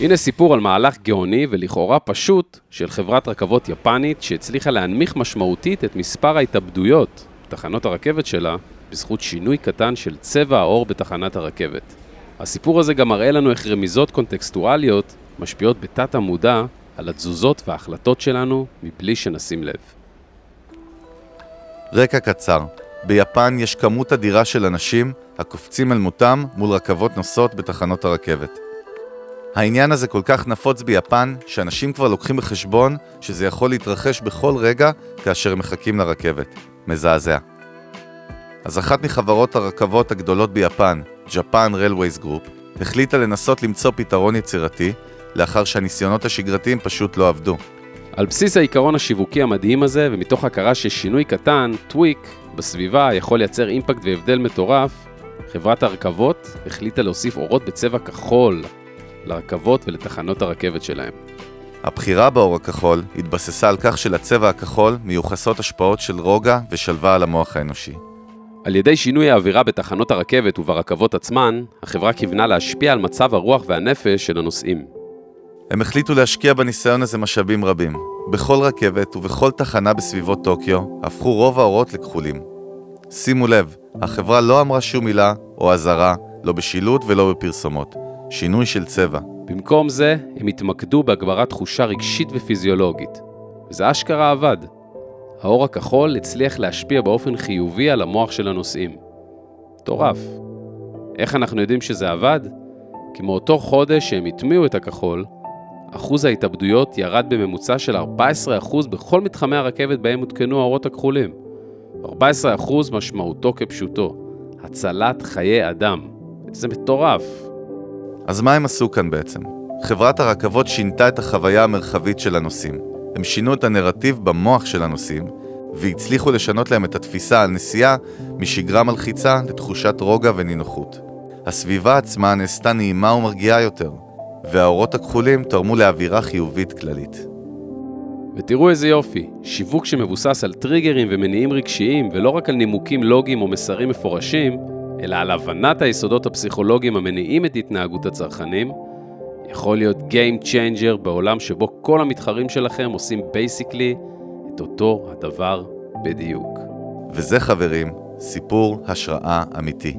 הנה סיפור על מהלך גאוני ולכאורה פשוט של חברת רכבות יפנית שהצליחה להנמיך משמעותית את מספר ההתאבדויות בתחנות הרכבת שלה בזכות שינוי קטן של צבע האור בתחנת הרכבת. הסיפור הזה גם מראה לנו איך רמיזות קונטקסטואליות משפיעות בתת המודע על התזוזות וההחלטות שלנו מבלי שנשים לב. רקע קצר ביפן יש כמות אדירה של אנשים הקופצים אל מותם מול רכבות נוסעות בתחנות הרכבת. העניין הזה כל כך נפוץ ביפן, שאנשים כבר לוקחים בחשבון שזה יכול להתרחש בכל רגע כאשר מחכים לרכבת. מזעזע. אז אחת מחברות הרכבות הגדולות ביפן, Japan Railways Group, החליטה לנסות למצוא פתרון יצירתי, לאחר שהניסיונות השגרתיים פשוט לא עבדו. על בסיס העיקרון השיווקי המדהים הזה, ומתוך הכרה ששינוי קטן, טוויק, בסביבה יכול לייצר אימפקט והבדל מטורף, חברת הרכבות החליטה להוסיף אורות בצבע כחול לרכבות ולתחנות הרכבת שלהם. הבחירה באור הכחול התבססה על כך שלצבע הכחול מיוחסות השפעות של רוגע ושלווה על המוח האנושי. על ידי שינוי האווירה בתחנות הרכבת וברכבות עצמן, החברה כיוונה להשפיע על מצב הרוח והנפש של הנוסעים. הם החליטו להשקיע בניסיון הזה משאבים רבים. בכל רכבת ובכל תחנה בסביבות טוקיו הפכו רוב האורות לכחולים. שימו לב, החברה לא אמרה שום מילה או אזהרה, לא בשילוט ולא בפרסומות. שינוי של צבע. במקום זה, הם התמקדו בהגברת תחושה רגשית ופיזיולוגית. וזה אשכרה עבד. האור הכחול הצליח להשפיע באופן חיובי על המוח של הנוסעים. מטורף. איך אנחנו יודעים שזה עבד? כי מאותו חודש שהם הטמיעו את הכחול, אחוז ההתאבדויות ירד בממוצע של 14% בכל מתחמי הרכבת בהם הותקנו האורות הכחולים. 14% משמעותו כפשוטו, הצלת חיי אדם. זה מטורף. אז מה הם עשו כאן בעצם? חברת הרכבות שינתה את החוויה המרחבית של הנוסעים. הם שינו את הנרטיב במוח של הנוסעים, והצליחו לשנות להם את התפיסה על נסיעה משגרה מלחיצה לתחושת רוגע ונינוחות. הסביבה עצמה נעשתה נעימה ומרגיעה יותר, והאורות הכחולים תרמו לאווירה חיובית כללית. ותראו איזה יופי, שיווק שמבוסס על טריגרים ומניעים רגשיים ולא רק על נימוקים לוגיים או מסרים מפורשים, אלא על הבנת היסודות הפסיכולוגיים המניעים את התנהגות הצרכנים, יכול להיות Game Changer בעולם שבו כל המתחרים שלכם עושים basically את אותו הדבר בדיוק. וזה חברים, סיפור השראה אמיתי.